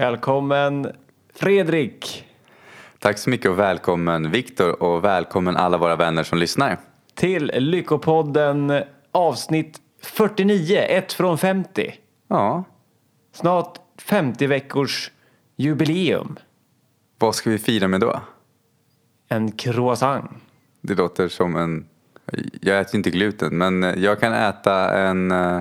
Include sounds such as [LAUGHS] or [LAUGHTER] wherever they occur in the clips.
Välkommen Fredrik Tack så mycket och välkommen Viktor och välkommen alla våra vänner som lyssnar. till Lyckopodden avsnitt 49, 1 från 50. Ja, Snart 50 veckors jubileum. vad ska vi fira med då? En croissant. Det låter som en... Jag äter inte gluten men jag kan äta en, eh,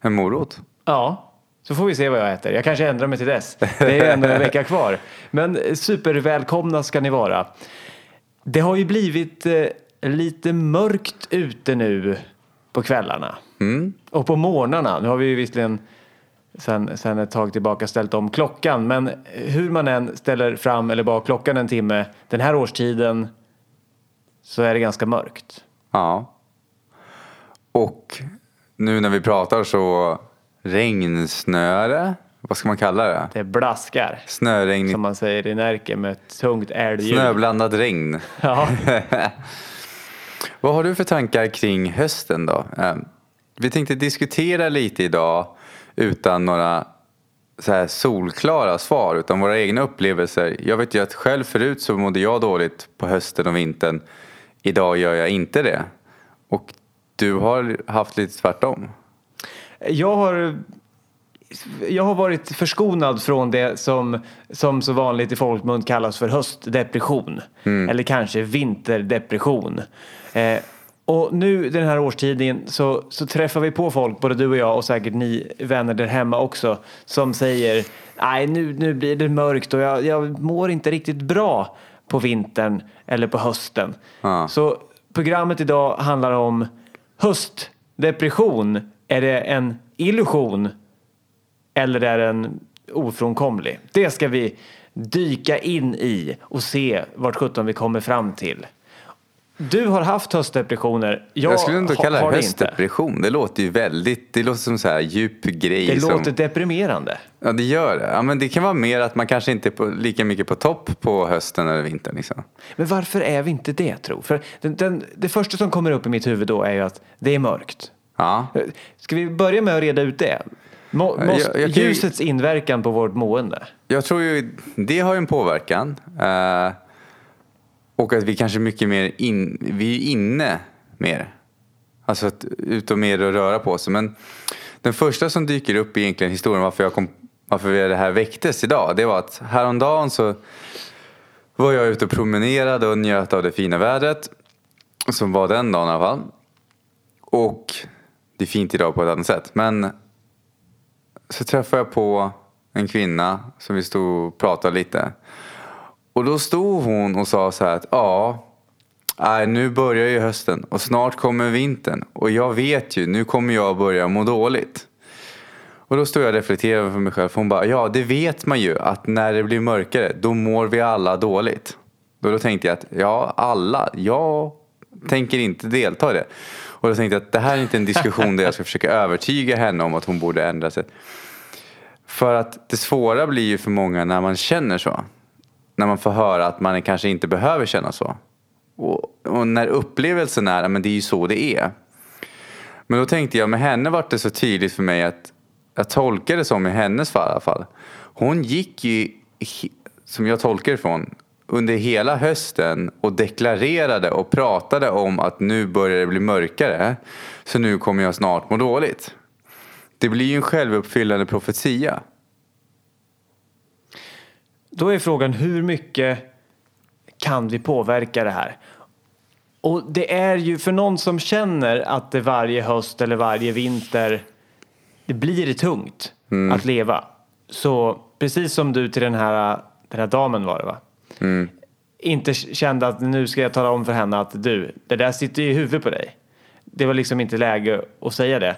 en morot. Ja, så får vi se vad jag äter. Jag kanske ändrar mig till dess. Det är ju ändå en vecka kvar. Men supervälkomna ska ni vara. Det har ju blivit eh, lite mörkt ute nu på kvällarna. Och på morgnarna. Nu har vi ju visserligen sen, sen ett tag tillbaka ställt om klockan. Men hur man än ställer fram eller bak klockan en timme den här årstiden så är det ganska mörkt. Ja. Och nu när vi pratar så regnsnöre, vad ska man kalla det? Det blaskar. Snöregn, Som man säger i Närke med ett tungt älgljud. snöblandat regn. [LAUGHS] Ja. [LAUGHS] Vad har du för tankar kring hösten då? Eh, Vi tänkte diskutera lite idag utan några så här solklara svar utan våra egna upplevelser. Jag vet ju att själv förut så mådde jag dåligt på hösten och vintern. Idag gör jag inte det. Och du har haft lite tvärtom. Jag har, jag har varit förskonad från det som, som så vanligt i folkmun kallas för höstdepression. Eller kanske vinterdepression. Eh, och nu den här årstiden så, så träffar vi på folk, både du och jag och säkert ni vänner där hemma också, som säger nej nu, nu blir det mörkt och jag, jag mår inte riktigt bra på vintern eller på hösten. Ja. Så programmet idag handlar om höstdepression. Är det en illusion eller är den ofrånkomlig? Det ska vi dyka in i och se vart sjutton vi kommer fram till. Du har haft höstdepressioner. Jag, Jag, skulle inte kalla det det inte. höstdepression. Det låter ju väldigt, det låter som så här djup grej. Det som, låter deprimerande. Ja det gör det. Ja, men det kan vara mer att man kanske inte är på, lika mycket på topp på hösten eller vintern. Liksom. Men varför är vi inte det tro? För den, den, det första som kommer upp i mitt huvud då är ju att det är mörkt. Ja. Ska vi börja med att reda ut det? Må, Jag- måste, jag kan ju- ljusets inverkan på vårt mående. Jag tror ju det har en påverkan. Eh, och att vi kanske mycket mer in, vi är inne mer. Alltså att ut och mer och röra på sig. Men den första som dyker upp i egentligen historien varför, jag kom, varför det här väcktes idag. Det var att häromdagen så var jag ute och promenerade och njöt av det fina vädret. Som var den dagen i alla fall. Och det är fint idag på ett annat sätt. Men så träffade jag på en kvinna som vi stod och pratade lite. Och då stod hon och sa så här att ja, nej, nu börjar ju hösten och snart kommer vintern. Och jag vet ju, nu kommer jag börja må dåligt. Och då stod jag och reflekterade för mig själv. För hon bara, ja det vet man ju att när det blir mörkare då mår vi alla dåligt. Då, då tänkte jag att ja, alla, jag tänker inte delta i det. Och då tänkte jag att det här är inte en diskussion där jag ska försöka [LAUGHS] övertyga henne om att hon borde ändra sig. För att det svåra blir ju för många när man känner så. När man får höra att man kanske inte behöver känna så. Och, och när upplevelsen är, men det är ju så det är. Men då tänkte jag, med henne var det så tydligt för mig att jag tolkar det som i hennes fall i alla fall. Hon gick ju, som jag tolkar det från, under hela hösten och deklarerade och pratade om att nu börjar det bli mörkare. Så nu kommer jag snart må dåligt. Det blir ju en självuppfyllande profetia. Då är frågan hur mycket kan vi påverka det här? Och det är ju för någon som känner att det varje höst eller varje vinter det blir tungt att leva. Så precis som du till den här, den här damen var det va? Inte kände att nu ska jag tala om för henne att du, det där sitter ju i huvudet på dig. Det var liksom inte läge att säga det.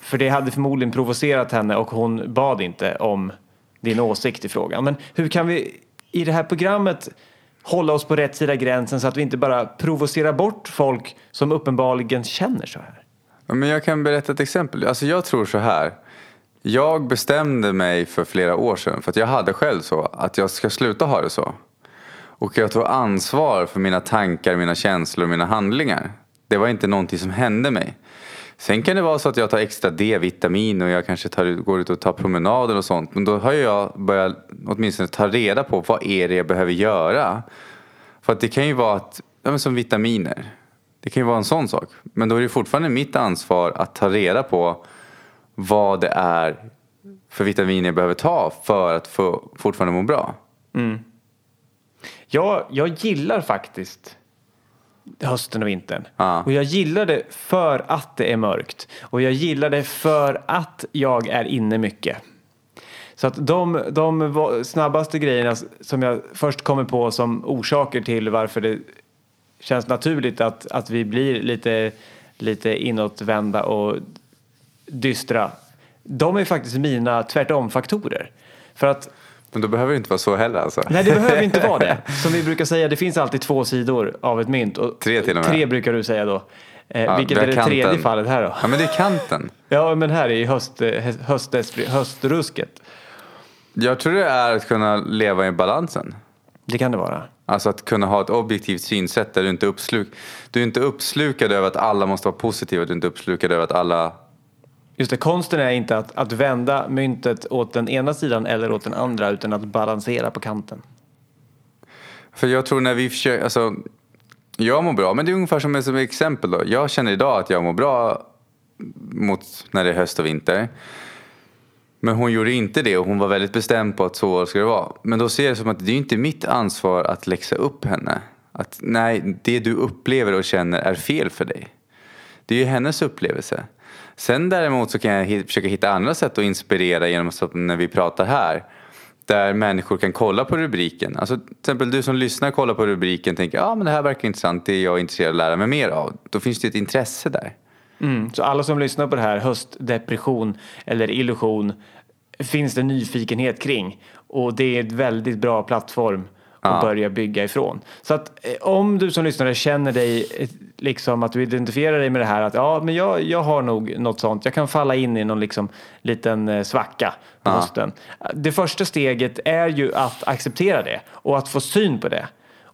För det hade förmodligen provocerat henne och hon bad inte om din åsikt i frågan. Men hur kan vi i det här programmet hålla oss på rätt sida gränsen så att vi inte bara provocerar bort folk som uppenbarligen känner så här? Ja, Men jag kan berätta ett exempel. Alltså jag tror så här. Jag bestämde mig för flera år sedan för att jag hade själv så att jag ska sluta ha det så. Och jag tog ansvar för mina tankar, mina känslor och mina handlingar. Det var inte någonting som hände mig. Sen kan det vara så att jag tar extra D-vitamin och jag kanske tar, går ut och tar promenader och sånt. Men då har jag börjat åtminstone ta reda på vad är det jag behöver göra. För att det kan ju vara att, ja, men som vitaminer. Det kan ju vara en sån sak. Men då är det fortfarande mitt ansvar att ta reda på vad det är för vitaminer jag behöver ta för att få, fortfarande må bra. Mm. Jag, jag gillar faktiskt hösten och vintern. Ja. Och jag gillar det för att det är mörkt. Och jag gillar det för att jag är inne mycket. Så att de, de snabbaste grejerna som jag först kommer på som orsaker till varför det känns naturligt att, att vi blir lite, lite inåtvända och dystra. De är faktiskt mina tvärtom-faktorer. För att Men då behöver det inte vara så heller alltså. Nej, det behöver inte vara det. [LAUGHS] Som vi brukar säga, det finns alltid två sidor av ett mynt. Och Tre till och med. Tre brukar du säga då. Eh, Ja, vilket vi är det tredje kanten. fallet här då? Ja men det är kanten. Ja, men här är ju höst, eh, höst, höstrusket. Jag tror det är att kunna leva i balansen. Det kan det vara. Alltså att kunna ha ett objektivt synsätt där du inte, uppsluk, du är inte uppslukad över att alla måste vara positiva. Du är inte uppslukad över att alla... Just det, konsten är inte att, att vända myntet åt den ena sidan eller åt den andra utan att balansera på kanten. För jag tror när vi försöker... Alltså, jag mår bra, men det är ungefär som ett exempel då. Jag känner idag att jag mår bra mot när det är höst och vinter. Men hon gjorde inte det och hon var väldigt bestämd på att så ska det vara. Men då ser jag det som att det är inte mitt ansvar att läxa upp henne. Att nej, det du upplever och känner är fel för dig. Det är ju hennes upplevelse. Sen däremot så kan jag försöka hitta andra sätt att inspirera genom att när vi pratar här. Där människor kan kolla på rubriken. Alltså till exempel du som lyssnar kollar på rubriken och tänker ja ah, men det här verkar intressant, det är jag intresserad av att lära mig mer av. Då finns det ett intresse där. Mm. Så alla som lyssnar på det här, höstdepression eller illusion, finns det nyfikenhet kring. Och det är ett väldigt bra plattform att Ja. börja bygga ifrån. Så att eh, om du som lyssnare känner dig, eh, liksom att du identifierar dig med det här att ja, men jag, jag har nog något sånt. Jag kan falla in i någon liksom liten eh, svacka på hösten. Det första steget är ju att acceptera det och att få syn på det.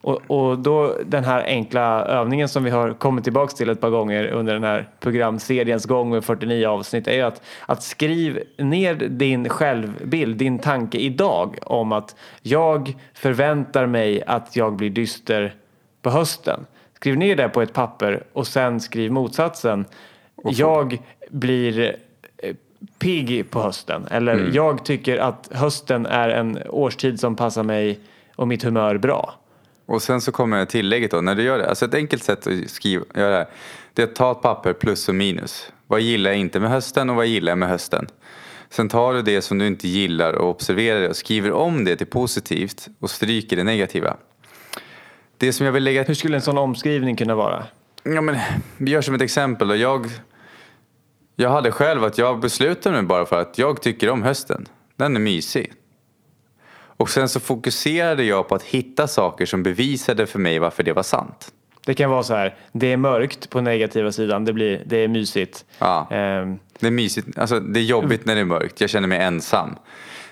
Och, och då den här enkla övningen som vi har kommit tillbaks till ett par gånger under den här programseriens gång med 49 avsnitt är ju att, att skriv ner din självbild, din tanke idag om att jag förväntar mig att jag blir dyster på hösten. Skriv ner det på ett papper och sen skriv motsatsen. Jag blir eh, pigg på hösten. Eller jag tycker att hösten är en årstid som passar mig och mitt humör bra. Och sen så kommer tillägget då, när du gör det. Alltså ett enkelt sätt att skriva, göra det här. Det är att ta ett papper plus och minus. Vad gillar jag inte med hösten och vad gillar jag med hösten? Sen tar du det som du inte gillar och observerar det och skriver om det till positivt och stryker det negativa. Det som jag vill lägga Hur skulle en sån omskrivning kunna vara? Ja, men, vi gör som ett exempel. Då. Jag, jag hade själv att jag beslutade mig bara för att jag tycker om hösten. Den är mysig. Och sen så fokuserade jag på att hitta saker som bevisade för mig varför det var sant. Det kan vara så här, det är mörkt på negativa sidan, det, blir, det är mysigt. Ja. Ehm, Det är mysigt, alltså det är jobbigt när det är mörkt. Jag känner mig ensam.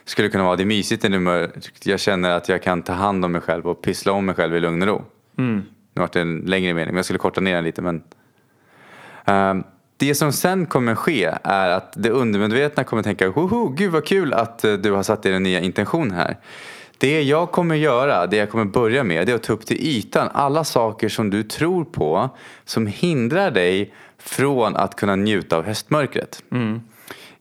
Skulle kunna vara det är mysigt är mörkt. Jag känner att jag kan ta hand om mig själv och pyssla om mig själv i lugn och ro. Nu vart det en längre mening, men jag skulle korta ner den lite. Men, Ehm, det som sen kommer ske är att det undermedvetna kommer tänka Woho, gud vad kul att eh, du har satt dig en nya intention här. Det jag kommer göra, det jag kommer börja med, det är att ta upp till ytan alla saker som du tror på som hindrar dig från att kunna njuta av höstmörkret.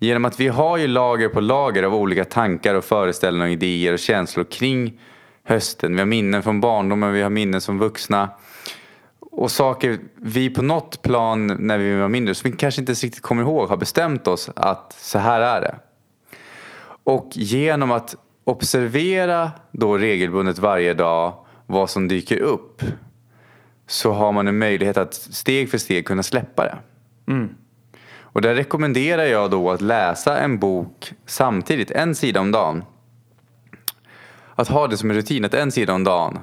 Genom att vi har ju lager på lager av olika tankar och föreställningar och idéer och känslor kring hösten. Vi har minnen från barndomen, vi har minnen som vuxna. Och saker vi på något plan när vi var mindre, som vi kanske inte riktigt kommer ihåg, har bestämt oss att så här är det. Och genom att observera då regelbundet varje dag vad som dyker upp så har man en möjlighet att steg för steg kunna släppa det. Mm. Och där rekommenderar jag då att läsa en bok samtidigt, en sida om dagen. Att ha det som en rutin, att en sida om dagen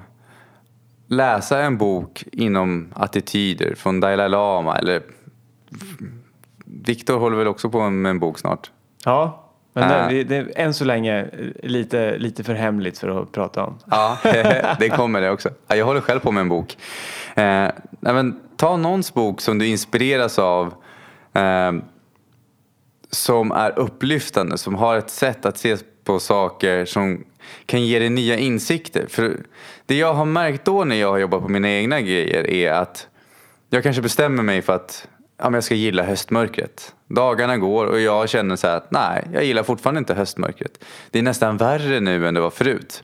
läsa en bok inom attityder från Dalai Lama eller Viktor håller väl också på med en bok snart. ja, men Äh. det, det är än så länge lite, lite för hemligt för att prata om. Ja, [LAUGHS] det kommer det också. Ja, Jag håller själv på med en bok. Eh, men, ta någons bok som du inspireras av. Eh, som är upplyftande, som har ett sätt att se på saker som kan ge dig nya insikter. För det jag har märkt då när jag har jobbat på mina egna grejer är att jag kanske bestämmer mig för att ja, men jag ska gilla höstmörkret. Dagarna går och jag känner så här att nej, jag gillar fortfarande inte höstmörkret. Det är nästan värre nu än det var förut.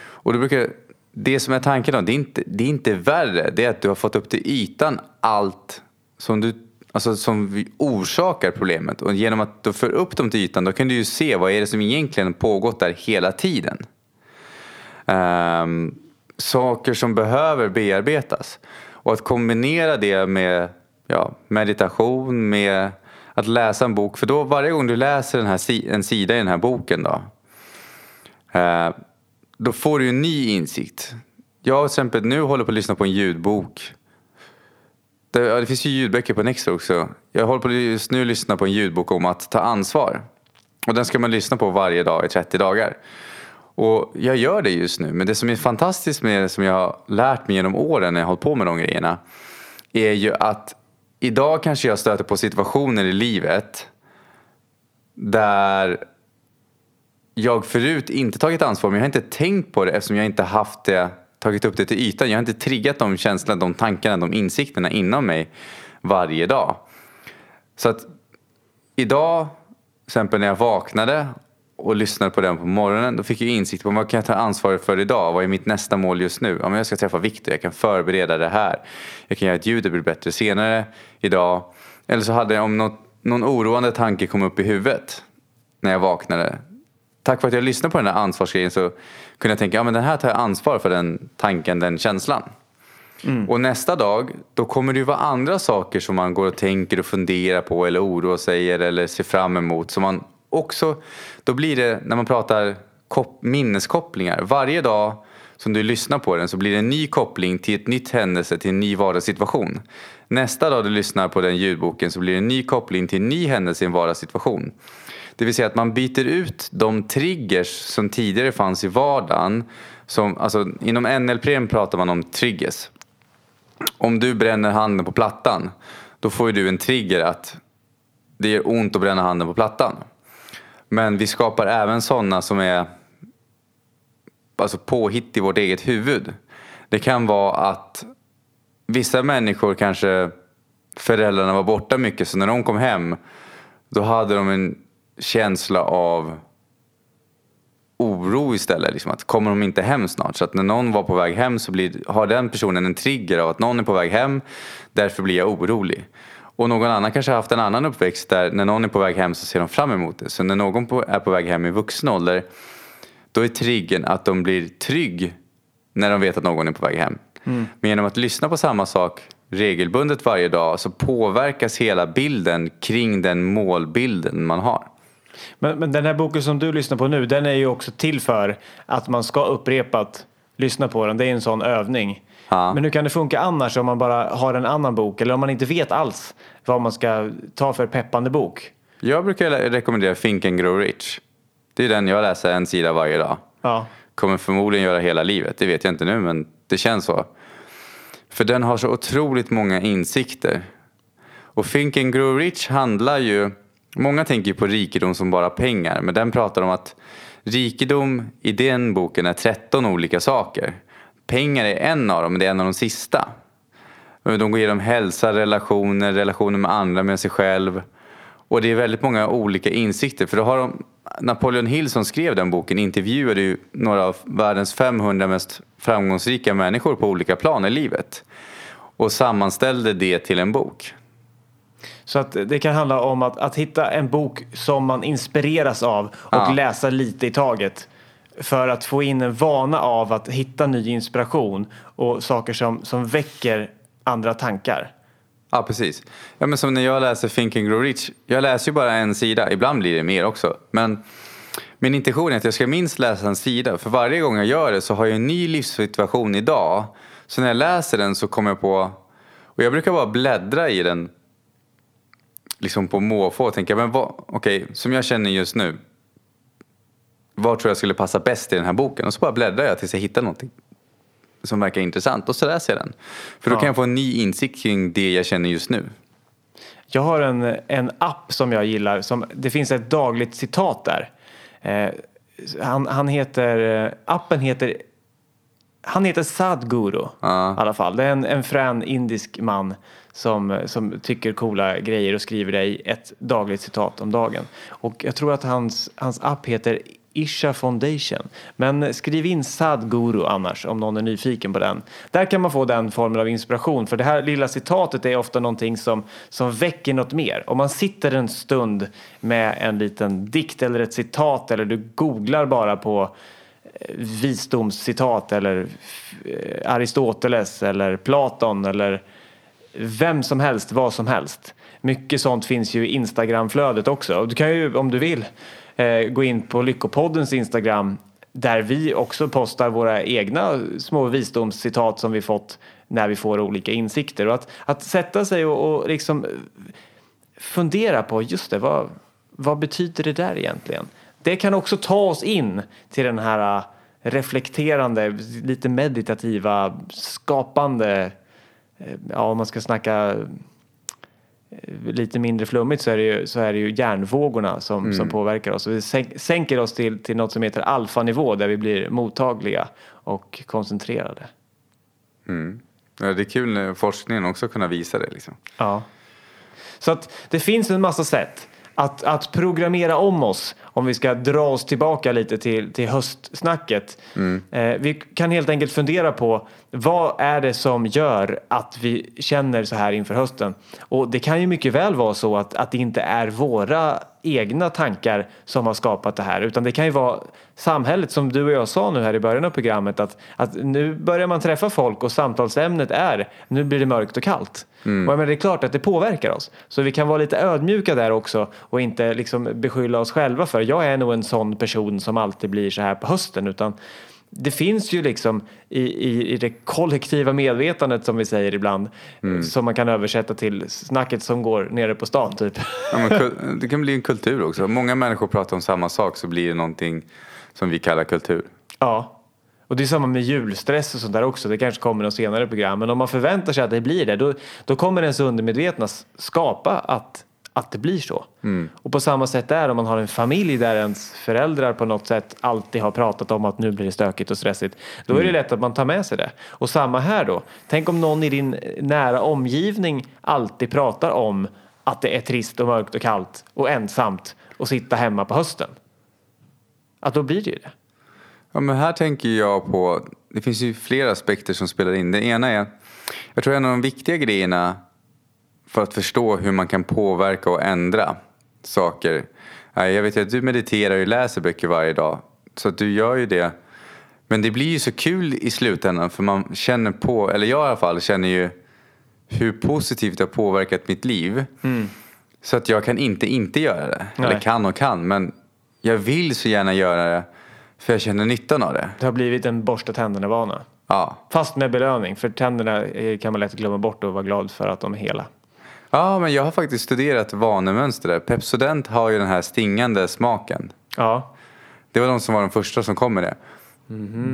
Och då brukar, det som är tanken då, det är, inte, det är inte värre. Det är att du har fått upp till ytan allt som, du, alltså som orsakar problemet. Och genom att du för upp dem till ytan då kan du ju se vad är det som egentligen pågått där hela tiden. Um, saker som behöver bearbetas. Och att kombinera det med ja, meditation, med att läsa en bok. För då varje gång du läser den här, en sida i den här boken då, uh, då får du en ny insikt. Jag till exempel nu håller på att lyssna på en ljudbok. Det, ja, det finns ju ljudböcker på Nextdoor också. Jag håller på just nu att lyssna på en ljudbok om att ta ansvar. Och den ska man lyssna på varje dag i 30 dagar. Och jag gör det just nu. Men det som är fantastiskt med det som jag har lärt mig genom åren när jag har hållit på med de grejerna. Är ju att idag kanske jag stöter på situationer i livet. Där jag förut inte tagit ansvar men jag har inte tänkt på det eftersom jag inte haft det, tagit upp det till ytan. Jag har inte triggat de känslorna, de tankarna, de insikterna inom mig varje dag. Så att idag, till exempel när jag vaknade och lyssnade på den på morgonen, då fick jag insikt på vad kan jag ta ansvar för idag? Vad är mitt nästa mål just nu? Ja, men jag ska träffa Viktor, jag kan förbereda det här. Jag kan göra att ljudet blir bättre senare idag. Eller så hade jag om något, någon oroande tanke kom upp i huvudet när jag vaknade tack vare att jag lyssnade på den här ansvarsgrejen så kunde jag tänka, ja men den här tar jag ansvar för den tanken, den känslan. Mm. Och nästa dag, då kommer det ju vara andra saker som man går och tänker och funderar på eller oroar sig eller ser fram emot. Så man också, då blir det, när man pratar minneskopplingar, varje dag som du lyssnar på den så blir det en ny koppling till ett nytt händelse, till en ny vardagssituation. Nästa dag du lyssnar på den ljudboken så blir det en ny koppling till en ny händelse i en vardagssituation. Det vill säga att man byter ut de triggers som tidigare fanns i vardagen. Som, alltså, inom NLP pratar man om triggers. Om du bränner handen på plattan, då får du en trigger att det gör ont att bränna handen på plattan. Men vi skapar även sådana som är alltså påhitt i vårt eget huvud. Det kan vara att vissa människor kanske föräldrarna var borta mycket så när de kom hem då hade de en känsla av oro istället. Liksom att kommer de inte hem snart? Så att när någon var på väg hem så blir, har den personen en trigger av att någon är på väg hem. Därför blir jag orolig. Och någon annan kanske har haft en annan uppväxt där när någon är på väg hem så ser de fram emot det. Så när någon är på väg hem i vuxen ålder då är triggern att de blir trygg när de vet att någon är på väg hem. Mm. Men genom att lyssna på samma sak regelbundet varje dag så påverkas hela bilden kring den målbilden man har. Men, men den här boken som du lyssnar på nu, den är ju också till för att man ska upprepat lyssna på den. Det är en sån övning. Ja. Men hur kan det funka annars om man bara har en annan bok eller om man inte vet alls vad man ska ta för peppande bok? Jag brukar rekommendera Think and Grow Rich. Det är den jag läser en sida varje dag. Ja. Kommer förmodligen göra hela livet, det vet jag inte nu men det känns så. För den har så otroligt många insikter. Och Think and Grow Rich handlar ju Många tänker på rikedom som bara pengar, men den pratar om att rikedom i den boken är 13 olika saker. Pengar är en av dem, men det är en av de sista. De går igenom hälsa, relationer, relationer med andra, med sig själv. Och det är väldigt många olika insikter. För då har de, Napoleon Hill som skrev den boken intervjuade ju några av världens 500 mest framgångsrika människor på olika plan i livet. Och sammanställde det till en bok. Så att det kan handla om att, att hitta en bok som man inspireras av och ja. läsa lite i taget. För att få in en vana av att hitta ny inspiration och saker som, som väcker andra tankar. Ja, precis. Ja, men som när jag läser Think and Grow Rich. Jag läser ju bara en sida, ibland blir det mer också. Men min intention är att jag ska minst läsa en sida. För varje gång jag gör det så har jag en ny livssituation idag. Så när jag läser den så kommer jag på, och jag brukar bara bläddra i den liksom på måfå och tänka, men vad, okej, okay, som jag känner just nu. Vad tror jag skulle passa bäst i den här boken? Och så bara bläddrar jag tills jag hittar någonting som verkar intressant och så läser jag den. För då ja. kan jag få en ny insikt kring det jag känner just nu. Jag har en, en app som jag gillar. Som, det finns ett dagligt citat där. Eh, han, han heter, eh, appen heter han heter Sadhguru Ja. i alla fall. Det är en, en frän indisk man som, som tycker coola grejer och skriver i ett dagligt citat om dagen. Och jag tror att hans, hans app heter Isha Foundation. Men skriv in Sadhguru annars om någon är nyfiken på den. Där kan man få den formen av inspiration för det här lilla citatet är ofta någonting som, som väcker något mer. Om man sitter en stund med en liten dikt eller ett citat eller du googlar bara på eh, visdomscitat eller eh, Aristoteles eller Platon eller vem som helst, vad som helst. Mycket sånt finns ju i Instagramflödet också. Du kan ju om du vill Eh, gå in på Lyckopoddens Instagram där vi också postar våra egna små visdomscitat som vi fått när vi får olika insikter. Och att, att sätta sig och, och liksom eh, fundera på, just det, vad, vad betyder det där egentligen? Det kan också ta oss in till den här eh, reflekterande, lite meditativa, skapande, ja om man ska snacka lite mindre flummigt så är det ju, så är det ju hjärnvågorna som, som påverkar oss. Och vi sänk- sänker oss till, till något som heter alfanivå där vi blir mottagliga och koncentrerade. Ja, det är kul när forskningen också kunna visa det. Liksom. Ja. Så att det finns en massa sätt att, att programmera om oss om vi ska dra oss tillbaka lite till, till höstsnacket. Eh, vi kan helt enkelt fundera på vad är det som gör att vi känner så här inför hösten? Och det kan ju mycket väl vara så att, att det inte är våra egna tankar som har skapat det här utan det kan ju vara samhället som du och jag sa nu här i början av programmet att, att nu börjar man träffa folk och samtalsämnet är nu blir det mörkt och kallt. Och jag menar, det är klart att det påverkar oss. Så vi kan vara lite ödmjuka där också och inte liksom beskylla oss själva för jag är nog en sån person som alltid blir så här på hösten utan det finns ju liksom i, i, i det kollektiva medvetandet som vi säger ibland som man kan översätta till snacket som går nere på stan typ. Ja, men det kan bli en kultur också. Om Många människor pratar om samma sak så blir det någonting som vi kallar kultur. Ja. Och det är samma med julstress och sånt där också. Det kanske kommer något senare program. Men om man förväntar sig att det blir det då, då kommer ens undermedvetna skapa att, att det blir så. Och på samma sätt där om man har en familj där ens föräldrar på något sätt alltid har pratat om att nu blir det stökigt och stressigt. Då är det lätt att man tar med sig det. Och samma här då. Tänk om någon i din nära omgivning alltid pratar om att det är trist och mörkt och kallt och ensamt och sitta hemma på hösten. Att då blir det ju det. Ja, men här tänker jag på, det finns ju flera aspekter som spelar in. Det ena är, jag tror en av de viktiga grejerna för att förstå hur man kan påverka och ändra saker. Ja, Jag vet ju att du mediterar och läser böcker varje dag. Så att du gör ju det. Men det blir ju så kul i slutändan för man känner på, eller jag i alla fall känner ju hur positivt det har påverkat mitt liv. Så att jag kan inte inte göra det. Eller Nej. kan och kan. Men jag vill så gärna göra det. För jag känner nyttan av det. Det har blivit en borsta tänderna-vana. Ja. Fast med belöning, för tänderna eh, kan man lätt glömma bort och vara glad för att de är hela. ja, men jag har faktiskt studerat vanemönster där. Pepsodent har ju den här stingande smaken. Ja, Det var de som var de första som kom med det.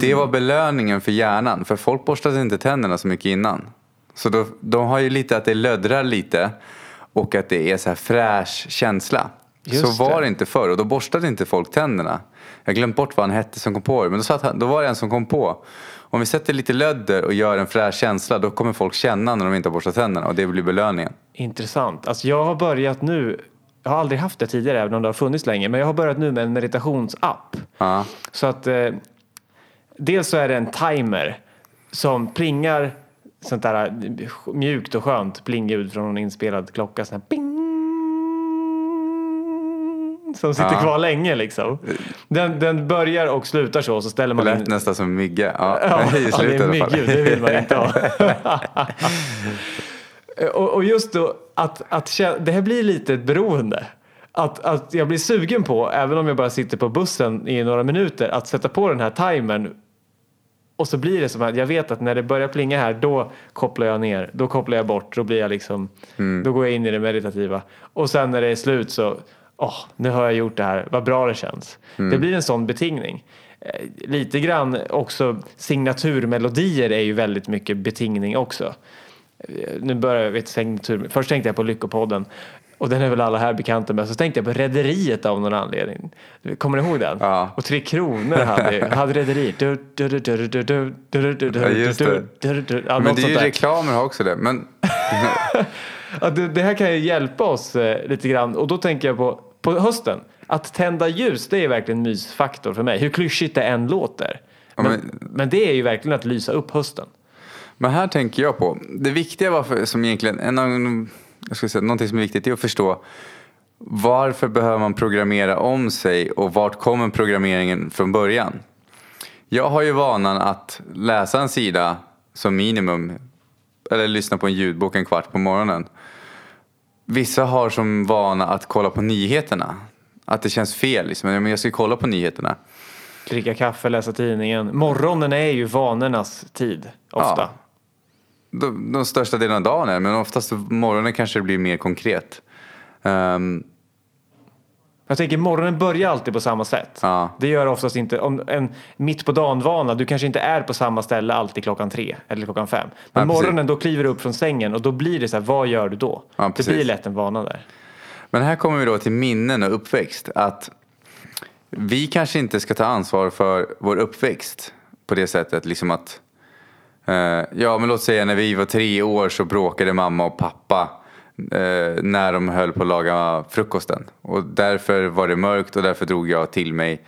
Det var belöningen för hjärnan. För folk borstade inte tänderna så mycket innan. Så då, de har ju lite att det löddrar lite. Och att det är så här fräsch känsla. Just så var det. inte förr och då borstade inte folk tänderna. Jag har glömt bort vad han hette som kom på det. Men då, satt han, då var det en som kom på. Om vi sätter lite lödder och gör en fräsch känsla. Då kommer folk känna när de inte har borstat tänderna. Och det blir belöningen. intressant. Alltså jag har börjat nu, jag har aldrig haft det tidigare även om det har funnits länge, men jag har börjat nu med en meditationsapp. Ja. Så att eh, dels så är det en timer som plingar sånt där eh, mjukt och skönt plingljud från en inspelad klocka. Sån här ping, [LAUGHS] som sitter Ja. kvar länge liksom. Den, den börjar och slutar så, så ställer Det man in lät nästan som mygga. Ja, [LAUGHS] Ja, [LAUGHS] i ja, det är myggljud, det vill man inte ha. och, och just då att, att det här blir lite ett beroende. Att, att jag blir sugen på, även om jag bara sitter på bussen i några minuter, att sätta på den här timern. Och så blir det som att jag vet att när det börjar plinga här, då kopplar jag ner, då kopplar jag bort, då blir jag liksom, då går jag in i det meditativa. Och sen när det är slut så, oh, nu har jag gjort det här, vad bra det känns. Mm. Det blir en sån betingning. Lite grann också signaturmelodier är ju väldigt mycket betingning också. Nu börjar jag, signatur. Först tänkte jag på Lyckopodden och den är väl alla här bekanta med. Så tänkte jag på Rederiet av någon anledning. Kommer ni ihåg den? Ja. Och Tre Kronor hade, hade Rederiet. Ja, just det. Men det är ju reklamer också det. Men... Ja, det, det här kan ju hjälpa oss eh, lite grann och då tänker jag på, på hösten. Att tända ljus det är verkligen en mysfaktor för mig. Hur klyschigt det än låter. Ja, Men, men- men det är ju verkligen att lysa upp hösten. Men här tänker jag på, det viktiga var för, som egentligen, en av, jag ska säga, någonting som är viktigt är att förstå varför behöver man programmera om sig och vart kommer programmeringen från början? Jag har ju vanan att läsa en sida som minimum eller lyssna på en ljudbok en kvart på morgonen. Vissa har som vana att kolla på nyheterna. Att det känns fel. Liksom. Men jag ska kolla på nyheterna. Dricka kaffe, läsa tidningen. Morgonen är ju vanornas tid ofta. Ja. De, de största delarna av dagen är men oftast morgonen kanske det blir mer konkret. Ehm, Jag tänker morgonen börjar alltid på samma sätt. Ja. Det gör oftast inte, om en mitt på dagen-vana, du kanske inte är på samma ställe alltid klockan tre eller klockan fem. Men Ja, morgonen då kliver du upp från sängen och då blir det så här, vad gör du då? Ja, det blir lätt en vana där. men här kommer vi då till minnen och uppväxt. Att vi kanske inte ska ta ansvar för vår uppväxt på det sättet. Liksom att, eh, ja men låt säga när vi var tre år så bråkade mamma och pappa eh, när de höll på att laga frukosten. Och därför var det mörkt och därför drog jag till mig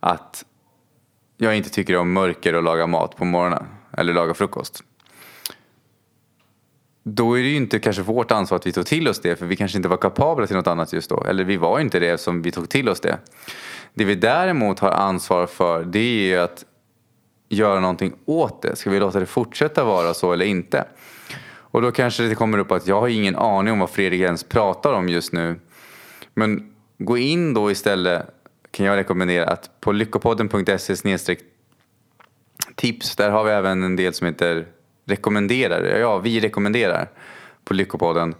att jag inte tycker om mörker och laga mat på morgonen. Eller laga frukost. Då är det ju inte kanske vårt ansvar att vi tog till oss det för vi kanske inte var kapabla till något annat just då. Eller vi var inte det som vi tog till oss det. Det vi däremot har ansvar för det är ju att göra någonting åt det. Ska vi låta det fortsätta vara så eller inte? Och då kanske det kommer upp att jag har ingen aning om vad Fredrik ens pratar om just nu. Men gå in då istället kan jag rekommendera att på lyckopodden.se tips. Där har vi även en del som heter rekommenderar. Ja, vi rekommenderar på Lyckopodden.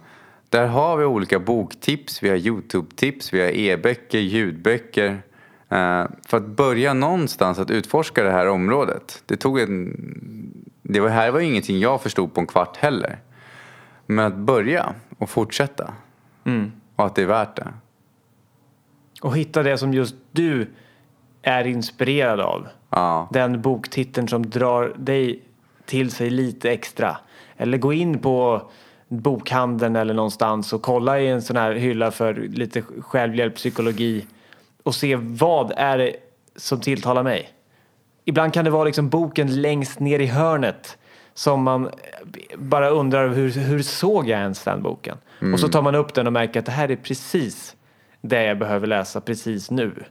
Där har vi olika boktips, vi har Youtube-tips, vi har e-böcker, ljudböcker. Eh, för att börja någonstans att utforska det här området. Det tog en... Det var, här var ingenting jag förstod på en kvart heller. Men att börja och fortsätta. Och att det är värt det. Och hitta det som just du är inspirerad av. Ja, Den boktiteln som drar dig till sig lite extra. Eller gå in på bokhandeln eller någonstans och kolla i en sån här hylla för lite självhjälp, psykologi och se vad är det som tilltalar mig. Ibland kan det vara liksom boken längst ner i hörnet som man bara undrar hur, hur såg jag ens den boken? Och så tar man upp den och märker att det här är precis det jag behöver läsa precis nu.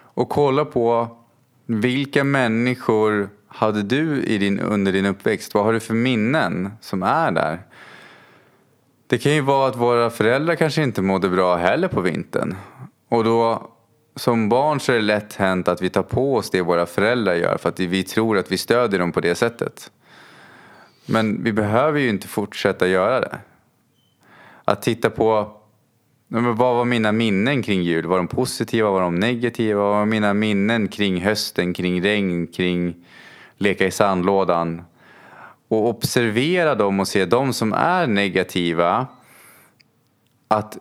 Och kolla på vilka människor hade du i din, under din uppväxt? Vad har du för minnen som är där? Det kan ju vara att våra föräldrar kanske inte mådde bra heller på vintern. Och då som barn så är det lätt hänt att vi tar på oss det våra föräldrar gör för att vi tror att vi stödjer dem på det sättet. Men vi behöver ju inte fortsätta göra det. Att titta på men vad var mina minnen kring jul? Var de positiva? Var de negativa? Vad var mina minnen kring hösten, kring regn, kring leka i sandlådan? Och observera dem och se de som är negativa. Att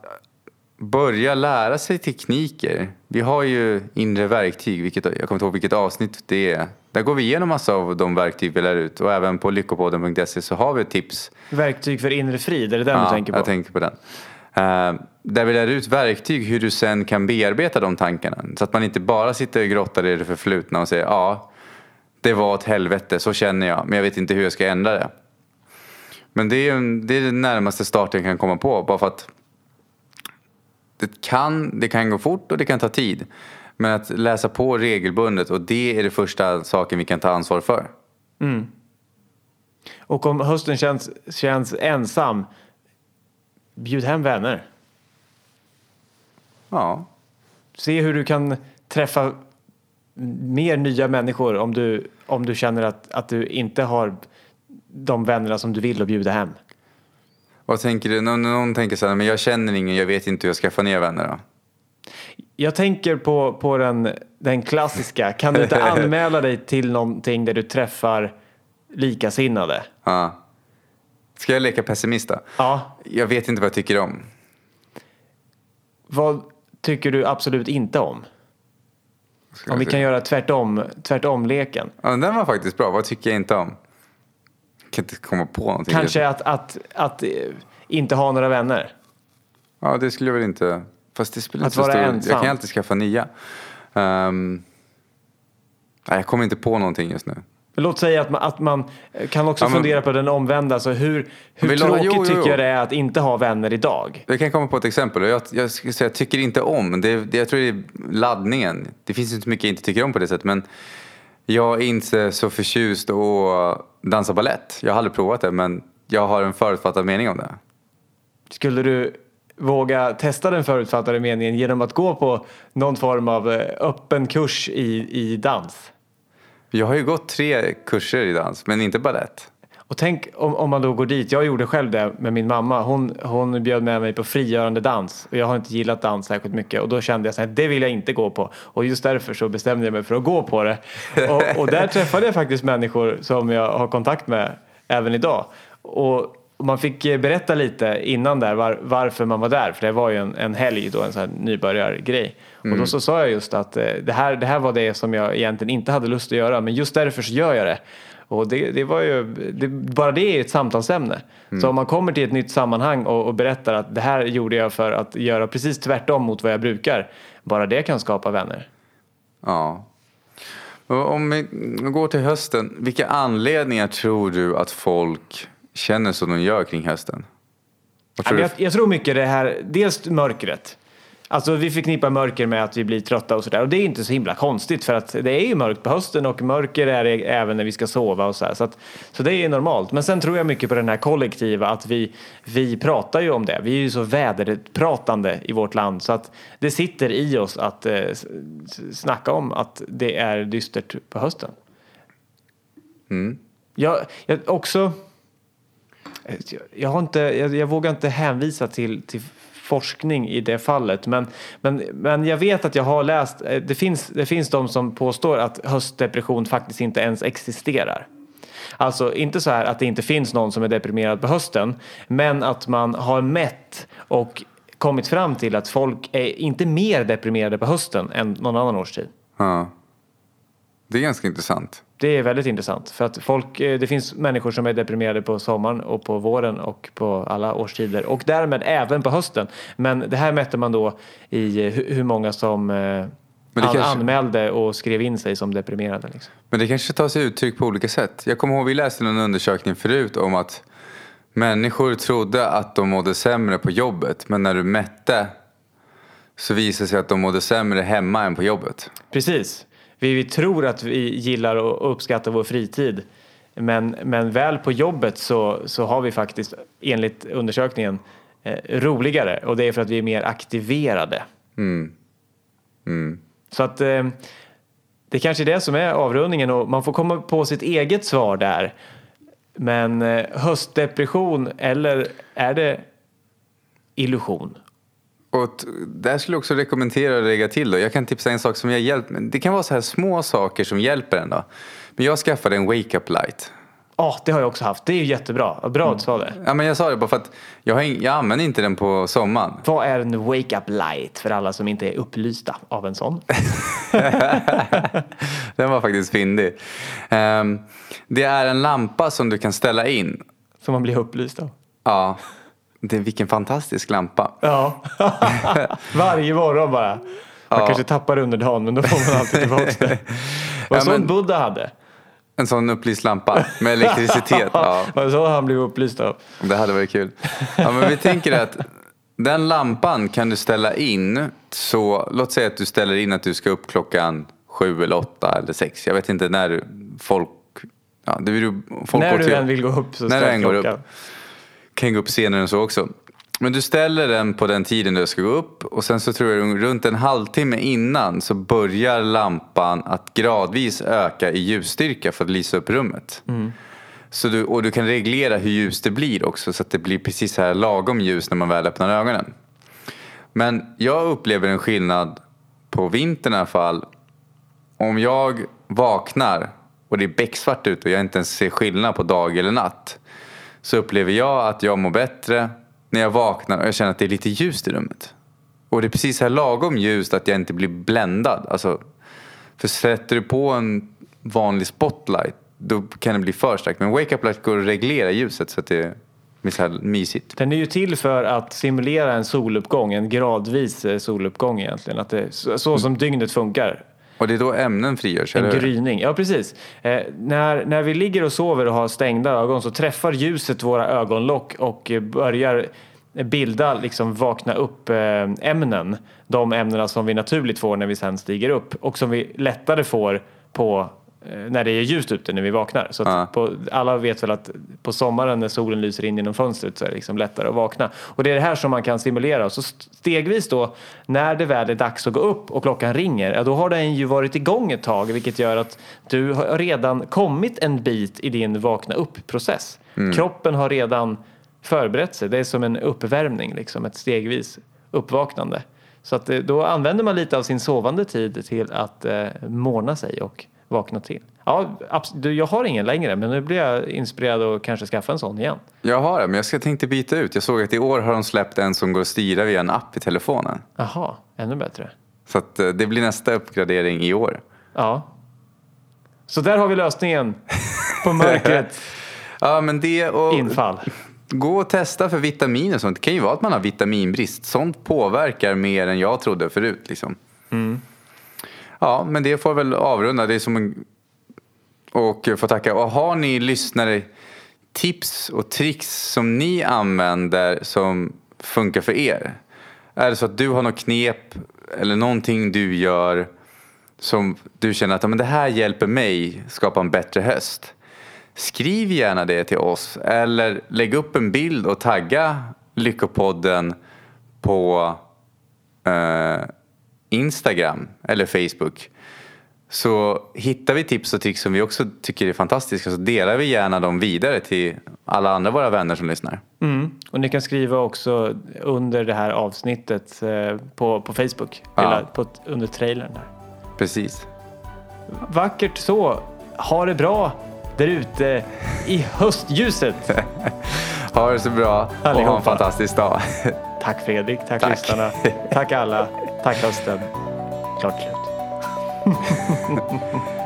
börja lära sig tekniker. Vi har ju inre verktyg, vilket, jag kommer inte ihåg vilket avsnitt det är. Där går vi igenom massa av de verktyg vi lär ut och även på lyckopodden.se så har vi tips Verktyg för inre frid, är det den ja, du tänker på? jag tänker på den. Eh, där vi lär ut verktyg hur du sen kan bearbeta de tankarna. Så att man inte bara sitter och grottar i det förflutna och säger ja, det var ett helvete, så känner jag, men jag vet inte hur jag ska ändra det. Men det är, det är den närmaste starten jag kan komma på, bara för att det kan, det kan gå fort och det kan ta tid. Men att läsa på regelbundet och det är det första saken vi kan ta ansvar för. Och om hösten känns, känns ensam, bjud hem vänner. Ja, Se hur du kan träffa mer nya människor om du, om du känner att, att du inte har de vännerna som du vill och bjuda hem. Vad tänker du? Någon, någon tänker så här, men jag känner ingen, jag vet inte hur jag ska få ner vänner då. Jag tänker på, på den, den klassiska. Kan du inte [LAUGHS] anmäla dig till någonting där du träffar likasinnade? Ja. Ska jag leka pessimist då? Ja. Jag vet inte vad jag tycker om. Vad tycker du absolut inte om? Ska Om vi kan göra tvärtom, tvärtom-leken. Ja, den var faktiskt bra. Vad tycker jag inte om? Jag kan inte komma på någonting. Kanske att, att, att eh, inte ha några vänner. Ja, det skulle jag väl inte... Fast det spelar Att inte så stor ensam. Jag kan alltid skaffa nya. Ehm, nej, jag kommer inte på någonting just nu. Låt säga att man, att man kan också Ja, men- fundera på den omvända. Alltså hur hur tråkigt jo, jo, tycker jo. jag det är att inte ha vänner idag? Jag kan komma på ett exempel. Jag, jag, säga, jag tycker inte om, det, det, jag tror det är laddningen. Det finns inte mycket jag inte tycker om på det sättet. Men jag är inte så förtjust att dansa ballett. Jag har aldrig provat det, men jag har en förutfattad mening om det. Skulle du våga testa den förutfattade meningen genom att gå på någon form av eh, öppen kurs i, i dans? Jag har ju gått tre kurser i dans, men inte ballett. Och tänk om, om man då går dit. Jag gjorde själv det med min mamma. Hon, hon bjöd med mig på frigörande dans. Och jag har inte gillat dans särskilt mycket. Och då kände jag så här, det vill jag inte gå på. Och just därför så bestämde jag mig för att gå på det. Och, och där [LAUGHS] träffade jag faktiskt människor som jag har kontakt med även idag. Och man fick eh, berätta lite innan där var, varför man var där. För det var ju en, en helg då, en sån här nybörjargrej. Och då så sa jag just att eh, det, här, det här var det som jag egentligen inte hade lust att göra. Men just därför så gör jag det. Och det, det var ju, det, bara det är ett samtalsämne. Så om man kommer till ett nytt sammanhang och, och berättar att det här gjorde jag för att göra precis tvärtom mot vad jag brukar. Bara det kan skapa vänner. Ja. Om vi går till hösten, vilka anledningar tror du att folk känner som de gör kring hösten? Jag, jag tror mycket det här, dels mörkret. Alltså vi förknippar mörker med att vi blir trötta och sådär. Och det är inte så himla konstigt för att det är ju mörkt på hösten och mörker är det även när vi ska sova och så här. Så, att, så det är normalt. Men sen tror jag mycket på den här kollektiva att vi, vi pratar ju om det. Vi är ju så väderpratande i vårt land så att det sitter i oss att eh, snacka om att det är dystert på hösten. Mm. Jag, jag också jag, jag, har inte, jag, jag vågar inte hänvisa till, till forskning i det fallet men, men, men jag vet att jag har läst, eh, det finns, det finns de som påstår att höstdepression faktiskt inte ens existerar. Alltså inte så här att det inte finns någon som är deprimerad på hösten men att man har mätt och kommit fram till att folk är inte mer deprimerade på hösten än någon annan årstid. Ja. Det är ganska intressant. Det är väldigt intressant för att folk, eh, det finns människor som är deprimerade på sommaren och på våren och på alla årstider och därmed även på hösten. Men det här mätte man då i eh, hu- hur många som eh, an, kanske- anmälde och skrev in sig som deprimerade. Liksom. Men det kanske tar sig uttryck på olika sätt. Jag kommer ihåg vi läste någon undersökning förut om att människor trodde att de mådde sämre på jobbet. Men när du mätte så visade det sig att de mådde sämre hemma än på jobbet. Precis. Vi, vi tror att vi gillar och uppskattar vår fritid. Men, men väl på jobbet så, så har vi faktiskt enligt undersökningen eh, roligare och det är för att vi är mer aktiverade. Mm. Mm. Så att eh, det kanske är det som är avrundningen och man får komma på sitt eget svar där. Men eh, höstdepression eller är det illusion? Och där skulle jag också rekommendera att lägga till då. Jag kan tipsa en sak som jag hjälpt. Det kan vara så här små saker som hjälper en då. Men jag skaffade en wake-up light. Ja, det har jag också haft. Det är ju jättebra. Bra att du sa det. Ja, men jag sa det bara för att jag, har ing- jag använder inte den på sommaren. Vad är en wake-up light för alla som inte är upplysta av en sån? [LAUGHS] Den var faktiskt fyndig. Ehm, det är en lampa som du kan ställa in. Som man blir upplyst av. Ja, det vilken fantastisk lampa. Ja, [LAUGHS] varje morgon bara. Man Ja. kanske tappar under dagen men då får man alltid tillbaka det. Vad [LAUGHS] Ja, sån men- Buddha hade. En sån upplyst lampa med elektricitet. [LAUGHS] Ja, Vad så han blev upplyst av. det hade varit kul. Ja, men vi tänker att den lampan kan du ställa in. Så låt säga att du ställer in att du ska upp klockan sju eller åtta eller sex. Jag vet inte när folk... Ja, det vill, folk När du än vill gå upp så När du ställ än går klockan. upp. Kan gå upp senare än så också. Men du ställer den på den tiden du ska gå upp och sen så tror jag runt en halvtimme innan så börjar lampan att gradvis öka i ljusstyrka för att lysa upp rummet. Så du, och du kan reglera hur ljust det blir också så att det blir precis så här lagom ljus när man väl öppnar ögonen. Men jag upplever en skillnad på vintern i alla fall. Om jag vaknar och det är becksvart ute och jag inte ens ser skillnad på dag eller natt så upplever jag att jag mår bättre när jag vaknar och jag känner att det är lite ljust i rummet. Och det är precis här lagom ljust att jag inte blir bländad. Alltså, för sätter du på en vanlig spotlight då kan det bli för starkt. Men Wake Up Light går att reglera ljuset så att det blir så här mysigt. Den är ju till för att simulera en soluppgång, en gradvis eh, soluppgång egentligen. Att det, så, så som dygnet funkar. Och det är då ämnen frigörs, En eller gryning, ja precis. Eh, när, när vi ligger och sover och har stängda ögon så träffar ljuset våra ögonlock och börjar bilda liksom vakna upp eh, ämnen. De ämnena som vi naturligt får när vi sen stiger upp och som vi lättare får på när det är ljust ute när vi vaknar. Så Ja. på, alla vet väl att på sommaren när solen lyser in genom fönstret så är det liksom lättare att vakna. Och det är det här som man kan simulera. Och så stegvis då, när det väl är dags att gå upp och klockan ringer, ja, då har den ju varit igång ett tag vilket gör att du har redan kommit en bit i din vakna upp-process. Kroppen har redan förberett sig. Det är som en uppvärmning, liksom, ett stegvis uppvaknande. Så att, eh, då använder man lite av sin sovande tid till att eh, morna sig och vakna till. Ja, du, jag har ingen längre men nu blir jag inspirerad att kanske skaffa en sån igen. Jag har det, men jag ska tänkte byta ut. Jag såg att i år har de släppt en som går att styra via en app i telefonen. Jaha, ännu bättre. Så att eh, det blir nästa uppgradering i år. Ja. Så där har vi lösningen på [LAUGHS] mörkret Ja, men det och infall. gå och testa för vitamin och sånt. Det kan ju vara att man har vitaminbrist. Sånt påverkar mer än jag trodde förut. Liksom. Ja, men det får väl avrunda. Det är som en... Och få tacka. Och har ni lyssnare tips och tricks som ni använder som funkar för er? Är det så att du har något knep eller någonting du gör som du känner att men det här hjälper mig skapa en bättre höst? Skriv gärna det till oss eller lägg upp en bild och tagga Lyckopodden på eh, Instagram eller Facebook. Så hittar vi tips och tricks som vi också tycker är fantastiska så delar vi gärna dem vidare till alla andra våra vänner som lyssnar. Mm. Och ni kan skriva också under det här avsnittet eh, på, på Facebook. Ja. Eller på, under trailern där. Precis. Vackert så. Ha det bra där ute i höstljuset. [LAUGHS] Ha det så bra och ha en fantastisk dag. [LAUGHS] Tack Fredrik, tack, Tack. lyssnarna, tack alla, tack hösten. Klart slut. [LAUGHS]